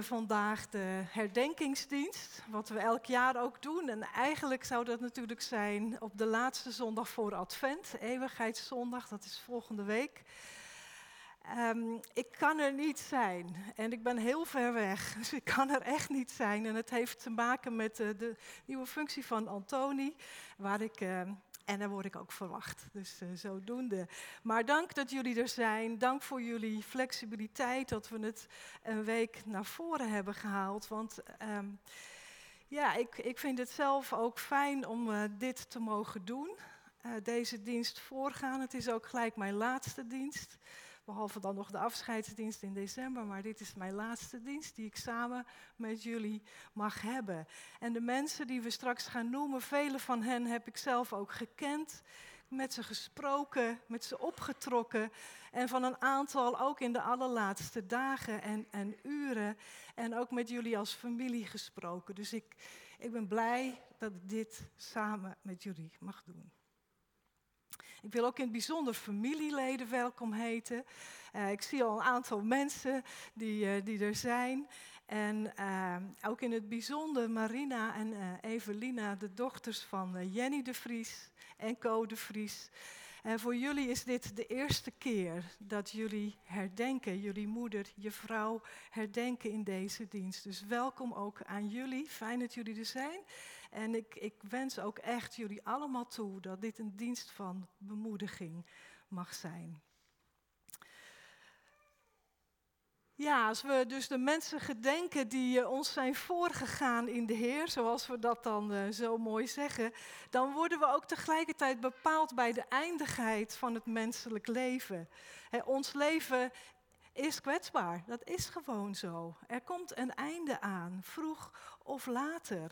vandaag de herdenkingsdienst, wat we elk jaar ook doen. En eigenlijk zou dat natuurlijk zijn op de laatste zondag voor Advent, Eeuwigheidszondag, dat is volgende week. Um, ik kan er niet zijn en ik ben heel ver weg, dus ik kan er echt niet zijn. En het heeft te maken met de, de nieuwe functie van Antoni, waar ik uh, en daar word ik ook verwacht. Dus uh, zodoende. Maar dank dat jullie er zijn. Dank voor jullie flexibiliteit dat we het een week naar voren hebben gehaald. Want um, ja, ik, ik vind het zelf ook fijn om uh, dit te mogen doen. Uh, deze dienst voorgaan. Het is ook gelijk mijn laatste dienst. Behalve dan nog de afscheidsdienst in december. Maar dit is mijn laatste dienst die ik samen met jullie mag hebben. En de mensen die we straks gaan noemen, vele van hen heb ik zelf ook gekend. Met ze gesproken, met ze opgetrokken. En van een aantal ook in de allerlaatste dagen en, en uren. En ook met jullie als familie gesproken. Dus ik, ik ben blij dat ik dit samen met jullie mag doen. Ik wil ook in het bijzonder familieleden welkom heten. Uh, ik zie al een aantal mensen die, uh, die er zijn. En uh, ook in het bijzonder Marina en Evelina, de dochters van Jenny de Vries en Co de Vries. En voor jullie is dit de eerste keer dat jullie herdenken, jullie moeder, je vrouw herdenken in deze dienst. Dus welkom ook aan jullie. Fijn dat jullie er zijn. En ik, ik wens ook echt jullie allemaal toe dat dit een dienst van bemoediging mag zijn. Ja, als we dus de mensen gedenken die uh, ons zijn voorgegaan in de Heer, zoals we dat dan uh, zo mooi zeggen, dan worden we ook tegelijkertijd bepaald bij de eindigheid van het menselijk leven. Ons leven is kwetsbaar, dat is gewoon zo. Er komt een einde aan, vroeg of later.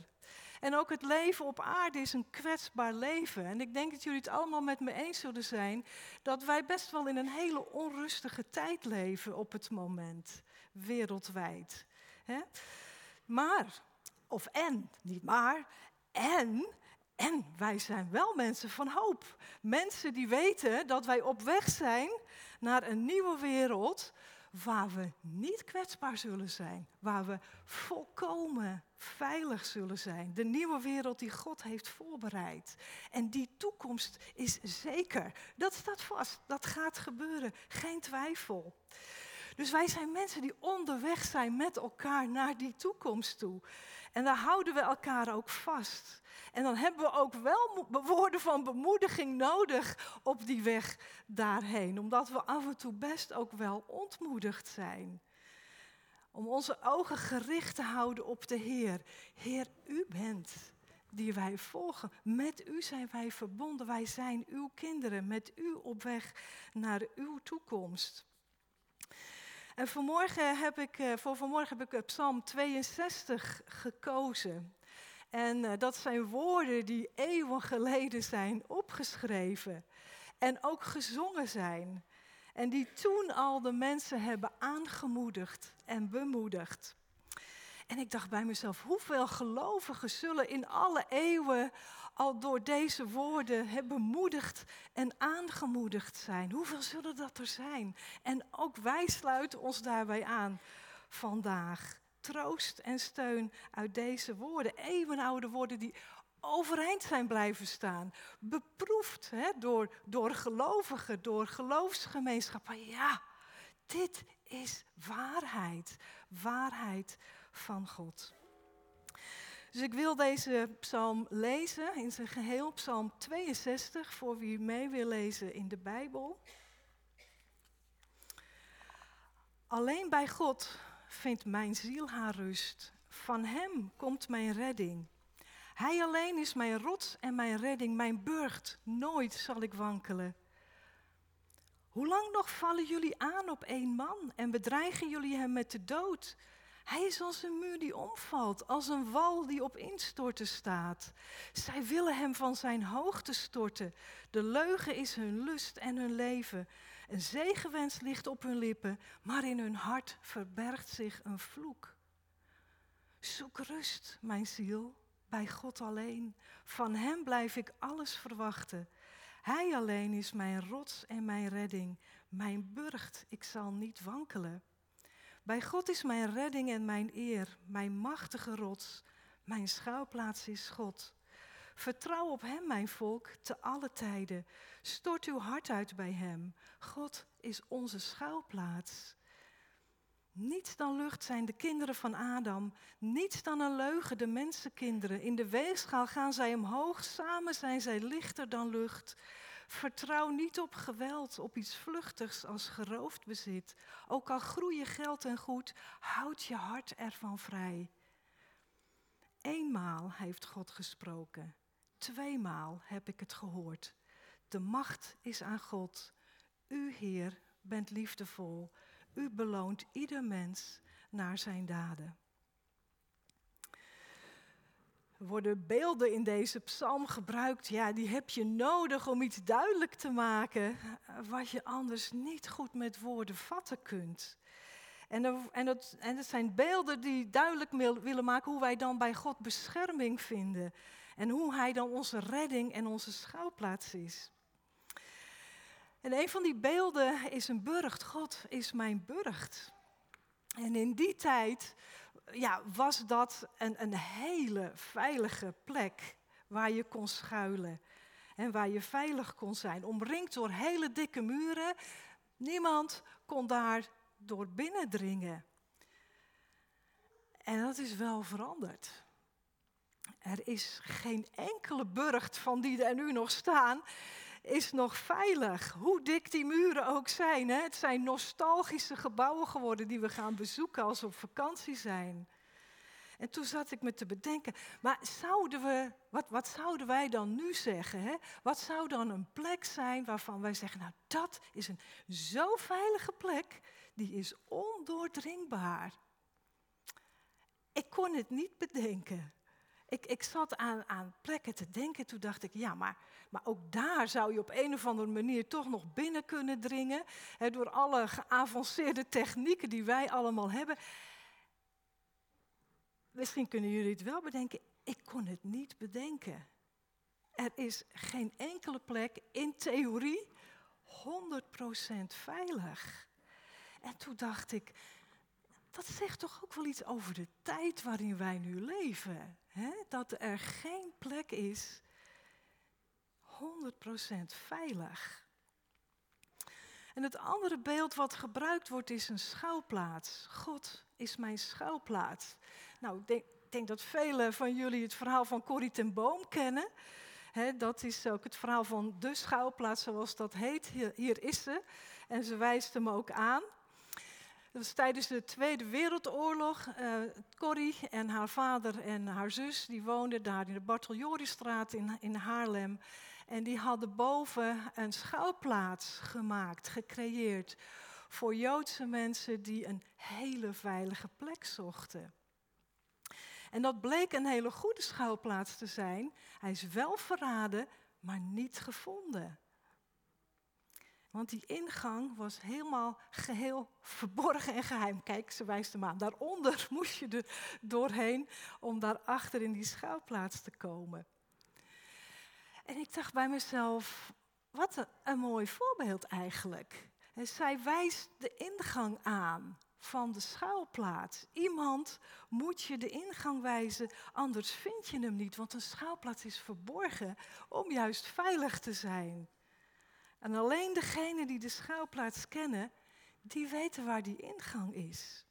En ook het leven op aarde is een kwetsbaar leven. En ik denk dat jullie het allemaal met me eens zullen zijn dat wij best wel in een hele onrustige tijd leven op het moment, wereldwijd. Maar, of en, niet maar, en en wij zijn wel mensen van hoop. Mensen die weten dat wij op weg zijn naar een nieuwe wereld waar we niet kwetsbaar zullen zijn, waar we volkomen veilig zullen zijn. De nieuwe wereld die God heeft voorbereid. En die toekomst is zeker. Dat staat vast. Dat gaat gebeuren. Geen twijfel. Dus wij zijn mensen die onderweg zijn met elkaar naar die toekomst toe. En daar houden we elkaar ook vast. En dan hebben we ook wel woorden van bemoediging nodig op die weg daarheen. Omdat we af en toe best ook wel ontmoedigd zijn. Om onze ogen gericht te houden op de Heer. Heer, u bent die wij volgen. Met u zijn wij verbonden. Wij zijn uw kinderen. Met u op weg naar uw toekomst. En vanmorgen heb ik, eh, voor vanmorgen heb ik Psalm 62 gekozen. En uh, dat zijn woorden die eeuwen geleden zijn opgeschreven en ook gezongen zijn. En die toen al de mensen hebben aangemoedigd en bemoedigd. En ik dacht bij mezelf, hoeveel gelovigen zullen in alle eeuwen al door deze woorden bemoedigd en aangemoedigd zijn? Hoeveel zullen dat er zijn? En ook wij sluiten ons daarbij aan vandaag. Troost en steun uit deze woorden, eeuwenoude woorden die overeind zijn blijven staan. Beproefd door, door gelovigen, door geloofsgemeenschappen. Ja, dit is waarheid. Waarheid van God. Dus ik wil deze psalm lezen in zijn geheel, psalm 62, voor wie mee wil lezen in de Bijbel. Alleen bij God vindt mijn ziel haar rust. Van Hem komt mijn redding. Hij alleen is mijn rots en mijn redding, mijn burcht. Nooit zal ik wankelen. Hoe lang nog vallen jullie aan op één man en bedreigen jullie hem met de dood? Hij is als een muur die omvalt, als een wal die op instorten staat. Zij willen hem van zijn hoogte storten. De leugen is hun lust en hun leven. Een zegenwens ligt op hun lippen, maar in hun hart verbergt zich een vloek. Zoek rust, mijn ziel, bij God alleen. Van Hem blijf ik alles verwachten. Hij alleen is mijn rots en mijn redding, mijn burcht, ik zal niet wankelen. Bij God is mijn redding en mijn eer, mijn machtige rots. Mijn schuilplaats is God. Vertrouw op Hem, mijn volk, te alle tijden. Stort uw hart uit bij Hem. God is onze schuilplaats. Niets dan lucht zijn de kinderen van Adam. Niets dan een leugen de mensenkinderen. In de weegschaal gaan zij omhoog. Samen zijn zij lichter dan lucht. Vertrouw niet op geweld, op iets vluchtigs als geroofd bezit. Ook al groeien geld en goed, houd je hart ervan vrij. Eenmaal heeft God gesproken. Tweemaal heb ik het gehoord. De macht is aan God. U, Heer, bent liefdevol. U beloont ieder mens naar zijn daden. Worden beelden in deze psalm gebruikt. Ja, die heb je nodig om iets duidelijk te maken wat je anders niet goed met woorden vatten kunt. En, en, het, en het zijn beelden die duidelijk willen maken hoe wij dan bij God bescherming vinden. En hoe Hij dan onze redding en onze schouwplaats is. En een van die beelden is een burcht. God is mijn burcht. En in die tijd ja, was dat een, een hele veilige plek waar je kon schuilen. En waar je veilig kon zijn. Omringd door hele dikke muren. Niemand kon daar door binnendringen. En dat is wel veranderd. Er is geen enkele burcht van die er nu nog staan, is nog veilig. Hoe dik die muren ook zijn. Hè? Het zijn nostalgische gebouwen geworden die we gaan bezoeken als we op vakantie zijn. En toen zat ik me te bedenken, maar zouden we, wat, wat zouden wij dan nu zeggen? Hè? Wat zou dan een plek zijn waarvan wij zeggen, nou dat is een zo veilige plek, die is ondoordringbaar. Ik kon het niet bedenken. Ik, ik zat aan, aan plekken te denken, toen dacht ik, ja, maar, maar ook daar zou je op een of andere manier toch nog binnen kunnen dringen. Hè, door alle geavanceerde technieken die wij allemaal hebben. Misschien kunnen jullie het wel bedenken. Ik kon het niet bedenken. Er is geen enkele plek in theorie 100% veilig. En toen dacht ik, dat zegt toch ook wel iets over de tijd waarin wij nu leven. Hè? Dat er geen plek is 100% veilig. En het andere beeld wat gebruikt wordt is een schouwplaats. God is mijn schouwplaats. Nou, ik denk, denk, dat velen van jullie het verhaal van Corrie ten Boom kennen. dat is ook het verhaal van de schouwplaats zoals dat heet. Hier, hier is ze. En ze wijst hem ook aan. Dat was tijdens de Tweede Wereldoorlog. Uh, Corrie en haar vader en haar zus die woonden daar in de Bartoljorisstraat in, in Haarlem. En die hadden boven een schouwplaats gemaakt, gecreëerd. Voor Joodse mensen die een hele veilige plek zochten. En dat bleek een hele goede schouwplaats te zijn. Hij is wel verraden, maar niet gevonden. Want die ingang was helemaal geheel verborgen en geheim. Kijk, ze wijst hem aan. Daaronder moest je er doorheen om daarachter in die schuilplaats te komen. En ik dacht bij mezelf, wat een, mooi voorbeeld eigenlijk. En zij wijst de ingang aan van de schuilplaats. Iemand moet je de ingang wijzen, anders vind je hem niet, want een schuilplaats is verborgen om juist veilig te zijn. En alleen degenen die de schuilplaats kennen, die weten waar die ingang is.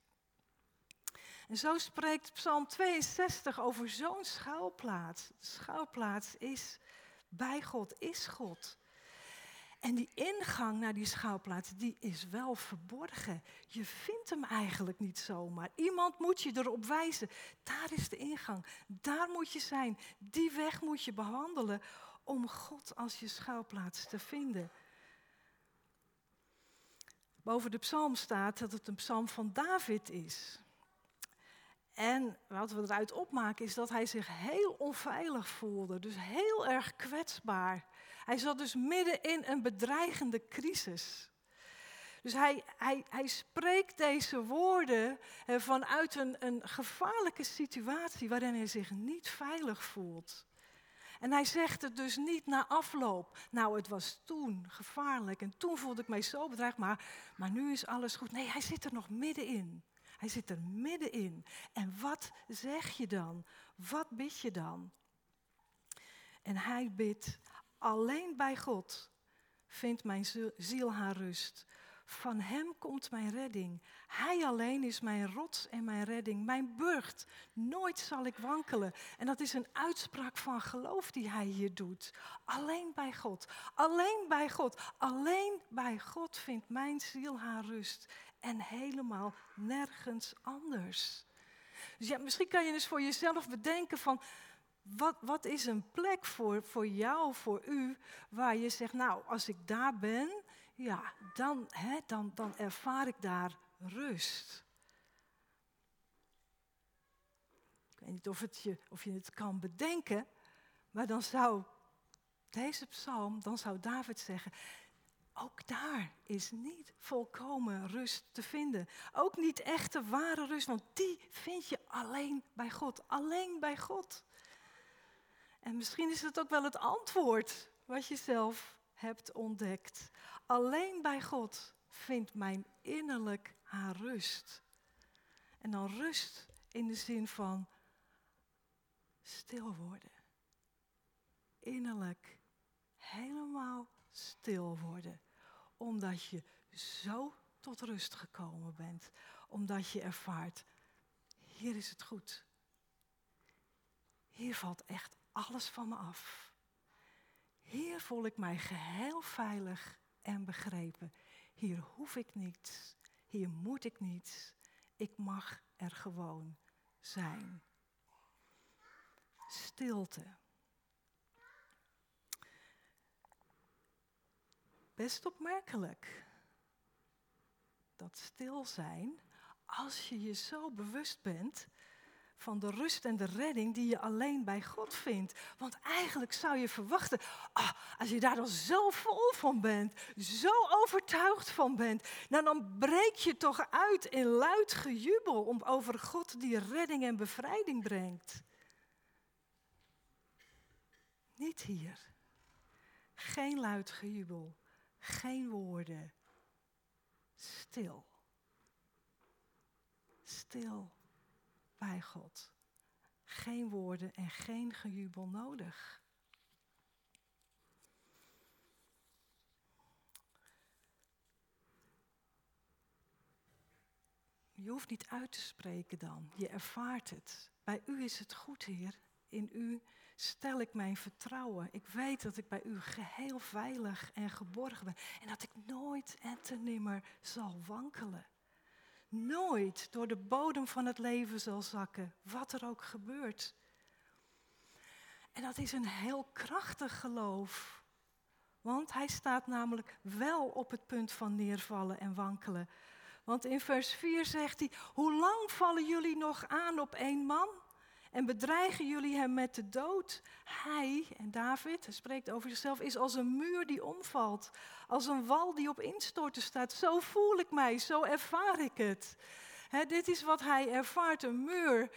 En zo spreekt Psalm 62 over zo'n schuilplaats. De schuilplaats is bij God, is God. En die ingang naar die schuilplaats, die is wel verborgen. Je vindt hem eigenlijk niet zomaar. Iemand moet je erop wijzen. Daar is de ingang. Daar moet je zijn. Die weg moet je bewandelen om God als je schuilplaats te vinden. Boven de psalm staat dat het een psalm van David is. En wat we eruit opmaken is dat hij zich heel onveilig voelde, dus heel erg kwetsbaar. Hij zat dus midden in een bedreigende crisis. Dus hij, hij, hij spreekt deze woorden vanuit een, een gevaarlijke situatie waarin hij zich niet veilig voelt. En hij zegt het dus niet na afloop. Nou, het was toen gevaarlijk en toen voelde ik mij zo bedreigd, maar, maar nu is alles goed. Nee, hij zit er nog middenin. Hij zit er middenin. En wat zeg je dan? Wat bid je dan? En hij bidt, alleen bij God vindt mijn ziel haar rust. Van Hem komt mijn redding. Hij alleen is mijn rots en mijn redding, mijn burcht. Nooit zal ik wankelen. En dat is een uitspraak van geloof die Hij hier doet. Alleen bij God. Alleen bij God. Alleen bij God vindt mijn ziel haar rust. En helemaal nergens anders. Dus ja, misschien kan je dus voor jezelf bedenken van. Wat, wat, is een plek voor, voor jou, voor u, waar je zegt, nou, als ik daar ben, ja, dan, hè, dan, dan ervaar ik daar rust. Ik weet niet of, het je, of je het kan bedenken, maar dan zou deze psalm, dan zou David zeggen, ook daar is niet volkomen rust te vinden. Ook niet echte ware rust, want die vind je alleen bij God. Alleen bij God. En misschien is het ook wel het antwoord wat je zelf hebt ontdekt. Alleen bij God vindt mijn innerlijk haar rust. En dan rust in de zin van stil worden. Innerlijk helemaal stil worden. Omdat je zo tot rust gekomen bent. Omdat je ervaart, hier is het goed. Hier valt echt alles van me af. Hier voel ik mij geheel veilig en begrepen. Hier hoef ik niets, hier moet ik niets. Ik mag er gewoon zijn. Stilte. Best opmerkelijk. Dat stil zijn, als je je zo bewust bent van de rust en de redding die je alleen bij God vindt. Want eigenlijk zou je verwachten, ah, als je daar dan zo vol van bent, zo overtuigd van bent, nou dan breek je toch uit in luid gejubel om over God die redding en bevrijding brengt. Niet hier. Geen luid gejubel, geen woorden. Stil. Stil bij God. Geen woorden en geen gejubel nodig. Je hoeft niet uit te spreken dan. Je ervaart het. Bij u is het goed, Heer. In u stel ik mijn vertrouwen. Ik weet dat ik bij u geheel veilig en geborgen ben. En dat ik nooit en te nimmer zal wankelen nooit door de bodem van het leven zal zakken, wat er ook gebeurt. En dat is een heel krachtig geloof. Want hij staat namelijk wel op het punt van neervallen en wankelen. Want in vers 4 zegt hij: Hoe lang vallen jullie nog aan op één man? En bedreigen jullie hem met de dood? Hij, en David, hij spreekt over zichzelf, is als een muur die omvalt. Als een wal die op instorten staat. Zo voel ik mij, zo ervaar ik het. dit is wat hij ervaart, een muur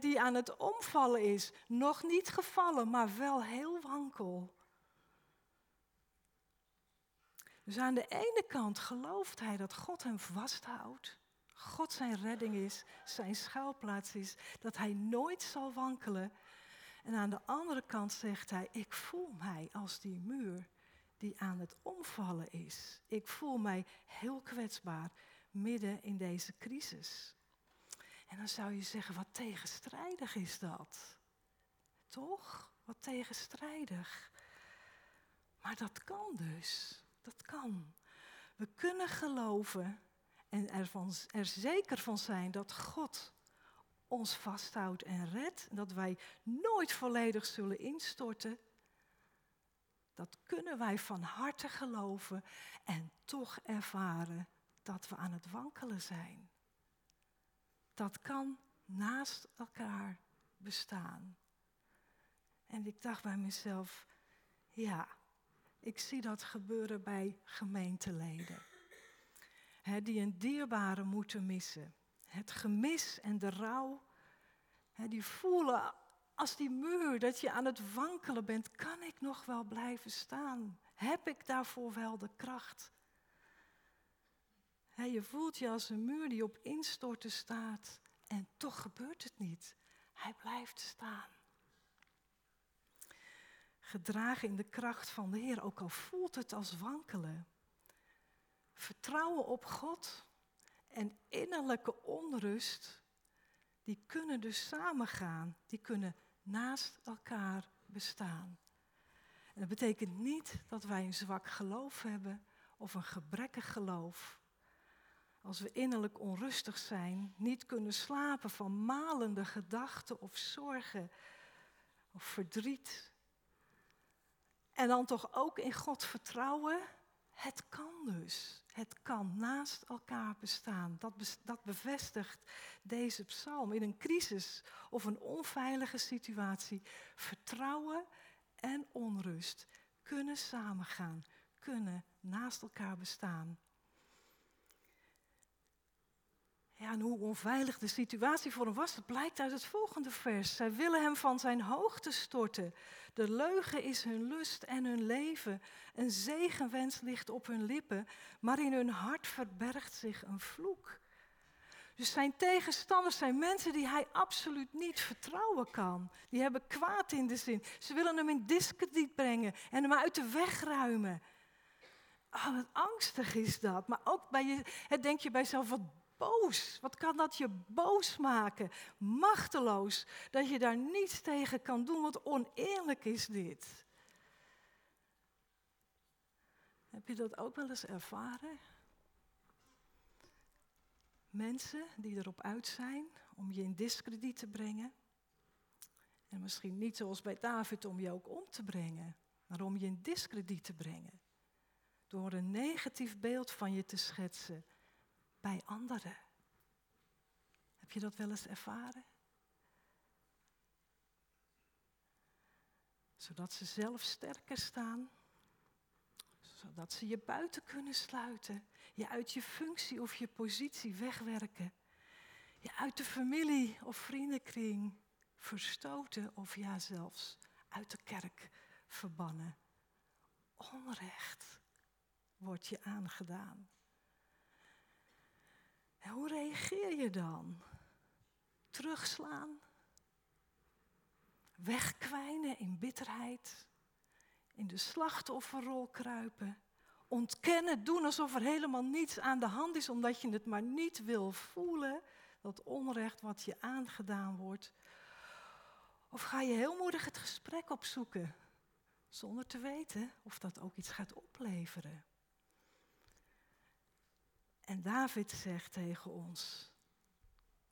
die aan het omvallen is. Nog niet gevallen, maar wel heel wankel. Dus aan de ene kant gelooft hij dat God hem vasthoudt. God zijn redding is, zijn schuilplaats is, dat hij nooit zal wankelen. En aan de andere kant zegt hij, ik voel mij als die muur die aan het omvallen is. Ik voel mij heel kwetsbaar midden in deze crisis. En dan zou je zeggen, wat tegenstrijdig is dat? Toch? Wat tegenstrijdig. Maar dat kan dus. Dat kan. We kunnen geloven en ervan, er zeker van zijn dat God ons vasthoudt en redt. Dat wij nooit volledig zullen instorten. Dat kunnen wij van harte geloven en toch ervaren dat we aan het wankelen zijn. Dat kan naast elkaar bestaan. En ik dacht bij mezelf, ja, ik zie dat gebeuren bij gemeenteleden die een dierbare moeten missen. Het gemis en de rouw, die voelen als die muur dat je aan het wankelen bent. Kan ik nog wel blijven staan? Heb ik daarvoor wel de kracht? je voelt je als een muur die op instorten staat en toch gebeurt het niet. Hij blijft staan. Gedragen in de kracht van de Heer, ook al voelt het als wankelen. Vertrouwen op God en innerlijke onrust, die kunnen dus samengaan. Die kunnen naast elkaar bestaan. En dat betekent niet dat wij een zwak geloof hebben of een gebrekkig geloof. Als we innerlijk onrustig zijn, niet kunnen slapen van malende gedachten of zorgen of verdriet. En dan toch ook in God vertrouwen. Het kan dus. Het kan naast elkaar bestaan. Dat, dat bevestigt deze psalm. In een crisis of een onveilige situatie. Vertrouwen en onrust kunnen samengaan, kunnen naast elkaar bestaan. Ja, en hoe onveilig de situatie voor hem was, dat blijkt uit het volgende vers. Zij willen hem van zijn hoogte storten. De leugen is hun lust en hun leven. Een zegenwens ligt op hun lippen, maar in hun hart verbergt zich een vloek. Dus zijn tegenstanders zijn mensen die hij absoluut niet vertrouwen kan. Die hebben kwaad in de zin. Ze willen hem in discrediet brengen en hem uit de weg ruimen. Oh, wat angstig is dat. Maar ook bij je, denk je bij jezelf, wat boos. Wat kan dat je boos maken? Machteloos. Dat je daar niets tegen kan doen, wat oneerlijk is dit. Heb je dat ook wel eens ervaren? Mensen die erop uit zijn om je in discrediet te brengen. En misschien niet zoals bij David om je ook om te brengen, maar om je in discrediet te brengen. Door een negatief beeld van je te schetsen bij anderen. Heb je dat wel eens ervaren? Zodat ze zelf sterker staan, zodat ze je buiten kunnen sluiten, je uit je functie of je positie wegwerken, je uit de familie of vriendenkring verstoten of ja zelfs uit de kerk verbannen. Onrecht wordt je aangedaan. Hoe reageer je dan? Terugslaan? Wegkwijnen in bitterheid? In de slachtofferrol kruipen? Ontkennen, doen alsof er helemaal niets aan de hand is, omdat je het maar niet wil voelen, dat onrecht wat je aangedaan wordt? Of ga je heel moedig het gesprek opzoeken, zonder te weten of dat ook iets gaat opleveren? En David zegt tegen ons,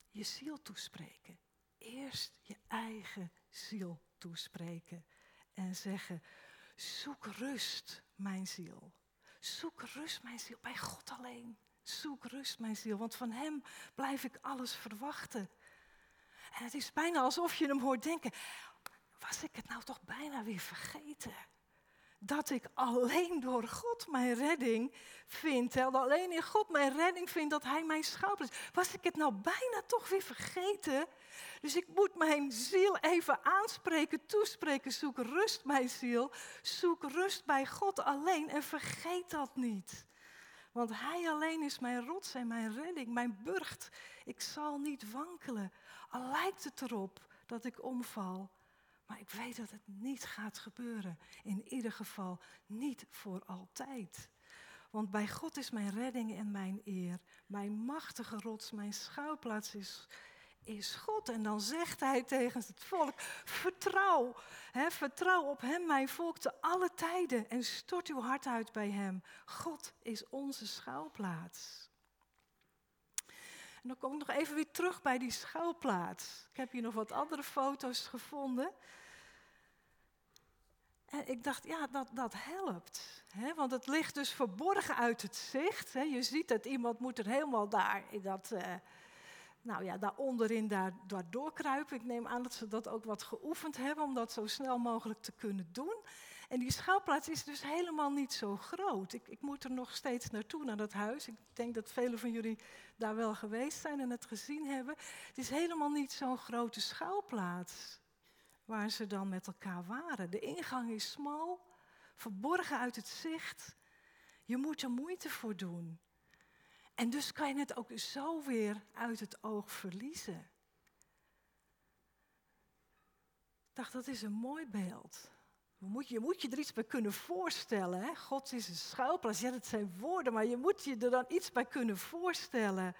je ziel toespreken. Eerst je eigen ziel toespreken. En zeggen, zoek rust, mijn ziel. Zoek rust, mijn ziel, bij God alleen. Zoek rust, mijn ziel, want van Hem blijf ik alles verwachten. En het is bijna alsof je hem hoort denken, was ik het nou toch bijna weer vergeten? Dat ik alleen door God mijn redding vind. Dat alleen in God mijn redding vind dat Hij mijn schouder is. Was ik het nou bijna toch weer vergeten? Dus ik moet mijn ziel even aanspreken, toespreken. Zoek rust, mijn ziel. Zoek rust bij God alleen en vergeet dat niet. Want Hij alleen is mijn rots en mijn redding, mijn burcht. Ik zal niet wankelen. Al lijkt het erop dat ik omval. Maar ik weet dat het niet gaat gebeuren. In ieder geval niet voor altijd. Want bij God is mijn redding en mijn eer. Mijn machtige rots, mijn schuilplaats is, is God. En dan zegt hij tegen het volk: Vertrouw, hè, vertrouw op Hem, mijn volk, te alle tijden. En stort uw hart uit bij Hem. God is onze schuilplaats. En dan kom ik nog even weer terug bij die schuilplaats. Ik heb hier nog wat andere foto's gevonden. En ik dacht, ja, dat, dat helpt. Hè? Want het ligt dus verborgen uit het zicht. Je ziet dat iemand moet er helemaal daar, in dat, uh, nou ja, daar onderin daar, daar doorkruipen. Ik neem aan dat ze dat ook wat geoefend hebben om dat zo snel mogelijk te kunnen doen. En die schouwplaats is dus helemaal niet zo groot. Ik, ik moet er nog steeds naartoe, naar dat huis. Ik denk dat velen van jullie daar wel geweest zijn en het gezien hebben. Het is helemaal niet zo'n grote schouwplaats waar ze dan met elkaar waren. De ingang is smal, verborgen uit het zicht. Je moet er moeite voor doen. En dus kan je het ook zo weer uit het oog verliezen. Ik dacht, dat is een mooi beeld. Moet je, moet je er iets bij kunnen voorstellen. Hè? God is een schuilplaats. Ja, dat zijn woorden, maar je moet je er dan iets bij kunnen voorstellen.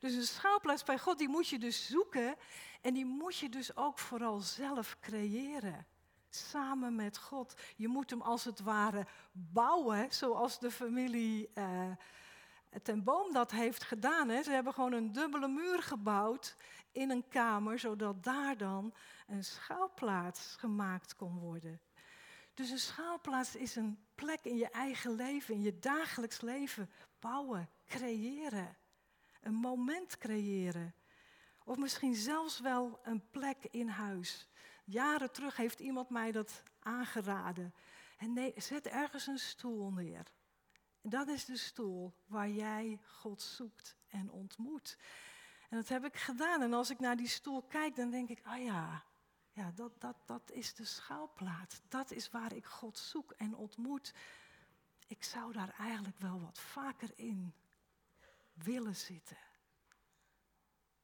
Dus een schuilplaats bij God, die moet je dus zoeken. En die moet je dus ook vooral zelf creëren. Samen met God. Je moet hem als het ware bouwen, zoals de familie uh, ten Boom dat heeft gedaan. Hè. Ze hebben gewoon een dubbele muur gebouwd in een kamer, zodat daar dan een schuilplaats gemaakt kon worden. Dus een schaalplaats is een plek in je eigen leven, in je dagelijks leven. Bouwen, creëren. Een moment creëren. Of misschien zelfs wel een plek in huis. Jaren terug heeft iemand mij dat aangeraden. En nee, zet ergens een stoel neer. En dat is de stoel waar jij God zoekt en ontmoet. En dat heb ik gedaan. En als ik naar die stoel kijk, dan denk ik, ah ja, ja, dat, dat, dat is de schouwplaats. Dat is waar ik God zoek en ontmoet. Ik zou daar eigenlijk wel wat vaker in willen zitten.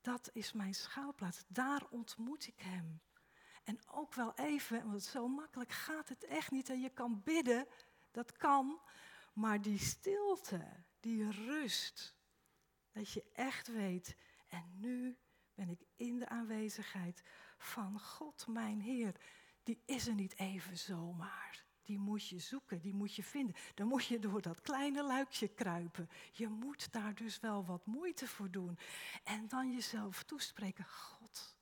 Dat is mijn schouwplaats. Daar ontmoet ik Hem. En ook wel even, want zo makkelijk gaat het echt niet. En je kan bidden, dat kan. Maar die stilte, die rust, dat je echt weet, en nu ben ik in de aanwezigheid van God, mijn Heer. Die is er niet even zomaar. Die moet je zoeken, die moet je vinden. Dan moet je door dat kleine luikje kruipen. Je moet daar dus wel wat moeite voor doen. En dan jezelf toespreken, God,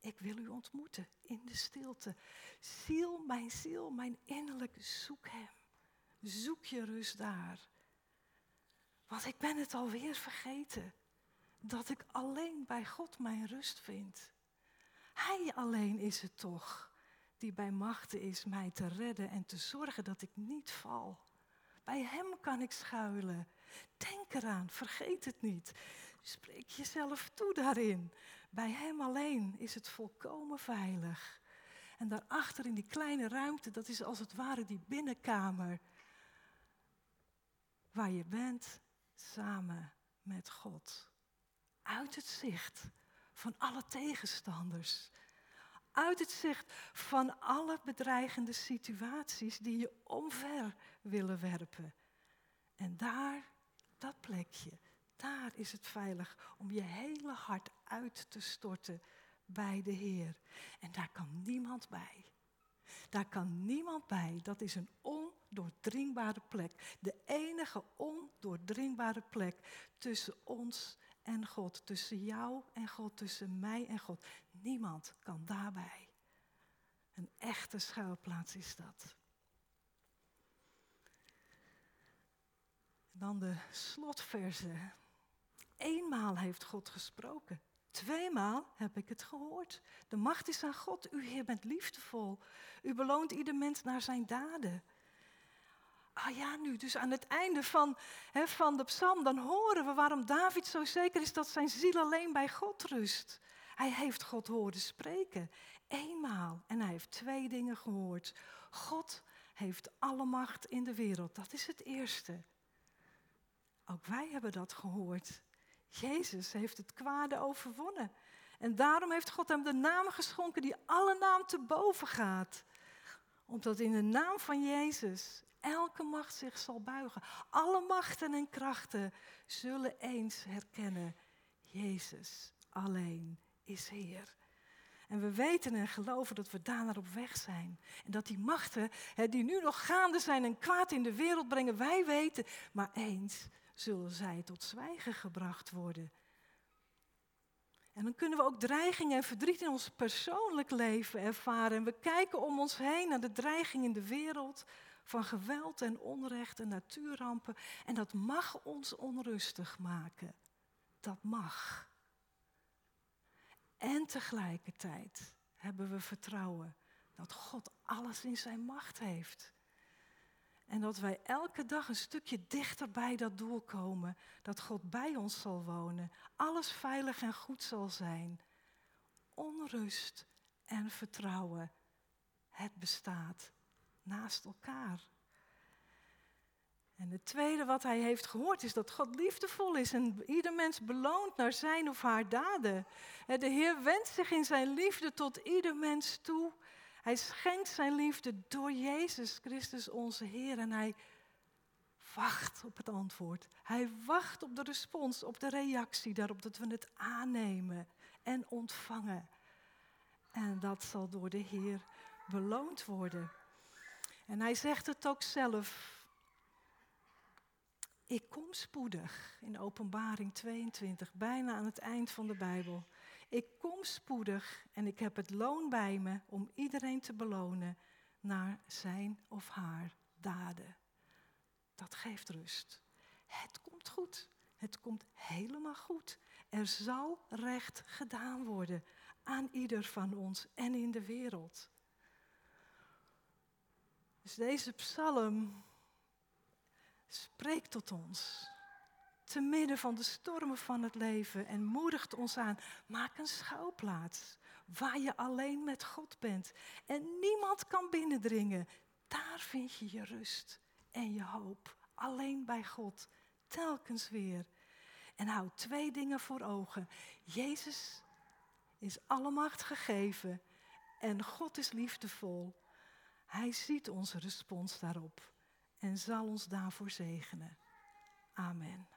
ik wil u ontmoeten in de stilte. Ziel, mijn ziel, mijn innerlijke, zoek hem. Zoek je rust daar. Want ik ben het alweer vergeten. Dat ik alleen bij God mijn rust vind. Hij alleen is het toch die bij machten is mij te redden en te zorgen dat ik niet val. Bij Hem kan ik schuilen. Denk eraan, vergeet het niet. Spreek jezelf toe daarin. Bij Hem alleen is het volkomen veilig. En daarachter in die kleine ruimte, dat is als het ware die binnenkamer. Waar je bent samen met God. Uit het zicht van alle tegenstanders. Uit het zicht van alle bedreigende situaties die je omver willen werpen. En daar, dat plekje, daar is het veilig om je hele hart uit te storten bij de Heer. En daar kan niemand bij. Daar kan niemand bij. Dat is een ondoordringbare plek. De enige ondoordringbare plek tussen ons en God, tussen jou en God, tussen mij en God. Niemand kan daarbij. Een echte schuilplaats is dat. Dan de slotverse. Eenmaal heeft God gesproken. Tweemaal heb ik het gehoord. De macht is aan God. U, Heer, bent liefdevol. U beloont ieder mens naar zijn daden. Ah ja, nu, dus aan het einde van, van de psalm, dan horen we waarom David zo zeker is dat zijn ziel alleen bij God rust. Hij heeft God horen spreken, eenmaal. En hij heeft twee dingen gehoord. God heeft alle macht in de wereld, dat is het eerste. Ook wij hebben dat gehoord. Jezus heeft het kwade overwonnen. En daarom heeft God hem de naam geschonken die alle naam te boven gaat. Omdat in de naam van Jezus elke macht zich zal buigen. Alle machten en krachten zullen eens herkennen. Jezus alleen is Heer. En we weten en geloven dat we daar naar op weg zijn. En dat die machten hè, die nu nog gaande zijn en kwaad in de wereld brengen, wij weten, maar eens zullen zij tot zwijgen gebracht worden. En dan kunnen we ook dreiging en verdriet in ons persoonlijk leven ervaren. En we kijken om ons heen naar de dreiging in de wereld van geweld en onrecht en natuurrampen. En dat mag ons onrustig maken. Dat mag. En tegelijkertijd hebben we vertrouwen dat God alles in zijn macht heeft. En dat wij elke dag een stukje dichter bij dat doel komen. Dat God bij ons zal wonen. Alles veilig en goed zal zijn. Onrust en vertrouwen. Het bestaat naast elkaar. En het tweede wat hij heeft gehoord is dat God liefdevol is en ieder mens beloont naar zijn of haar daden. De Heer wendt zich in zijn liefde tot ieder mens toe. Hij schenkt zijn liefde door Jezus Christus onze Heer en hij wacht op het antwoord. Hij wacht op de respons, op de reactie daarop dat we het aannemen en ontvangen. En dat zal door de Heer beloond worden. En hij zegt het ook zelf. Ik kom spoedig in Openbaring 22, bijna aan het eind van de Bijbel. Ik kom spoedig en ik heb het loon bij me om iedereen te belonen naar zijn of haar daden. Dat geeft rust. Het komt goed. Het komt helemaal goed. Er zal recht gedaan worden aan ieder van ons en in de wereld. Dus deze psalm spreekt tot ons. Te midden van de stormen van het leven en moedigt ons aan. Maak een schouwplaats waar je alleen met God bent. En niemand kan binnendringen. Daar vind je je rust en je hoop. Alleen bij God. Telkens weer. En hou twee dingen voor ogen. Jezus is alle macht gegeven en God is liefdevol. Hij ziet onze respons daarop en zal ons daarvoor zegenen. Amen.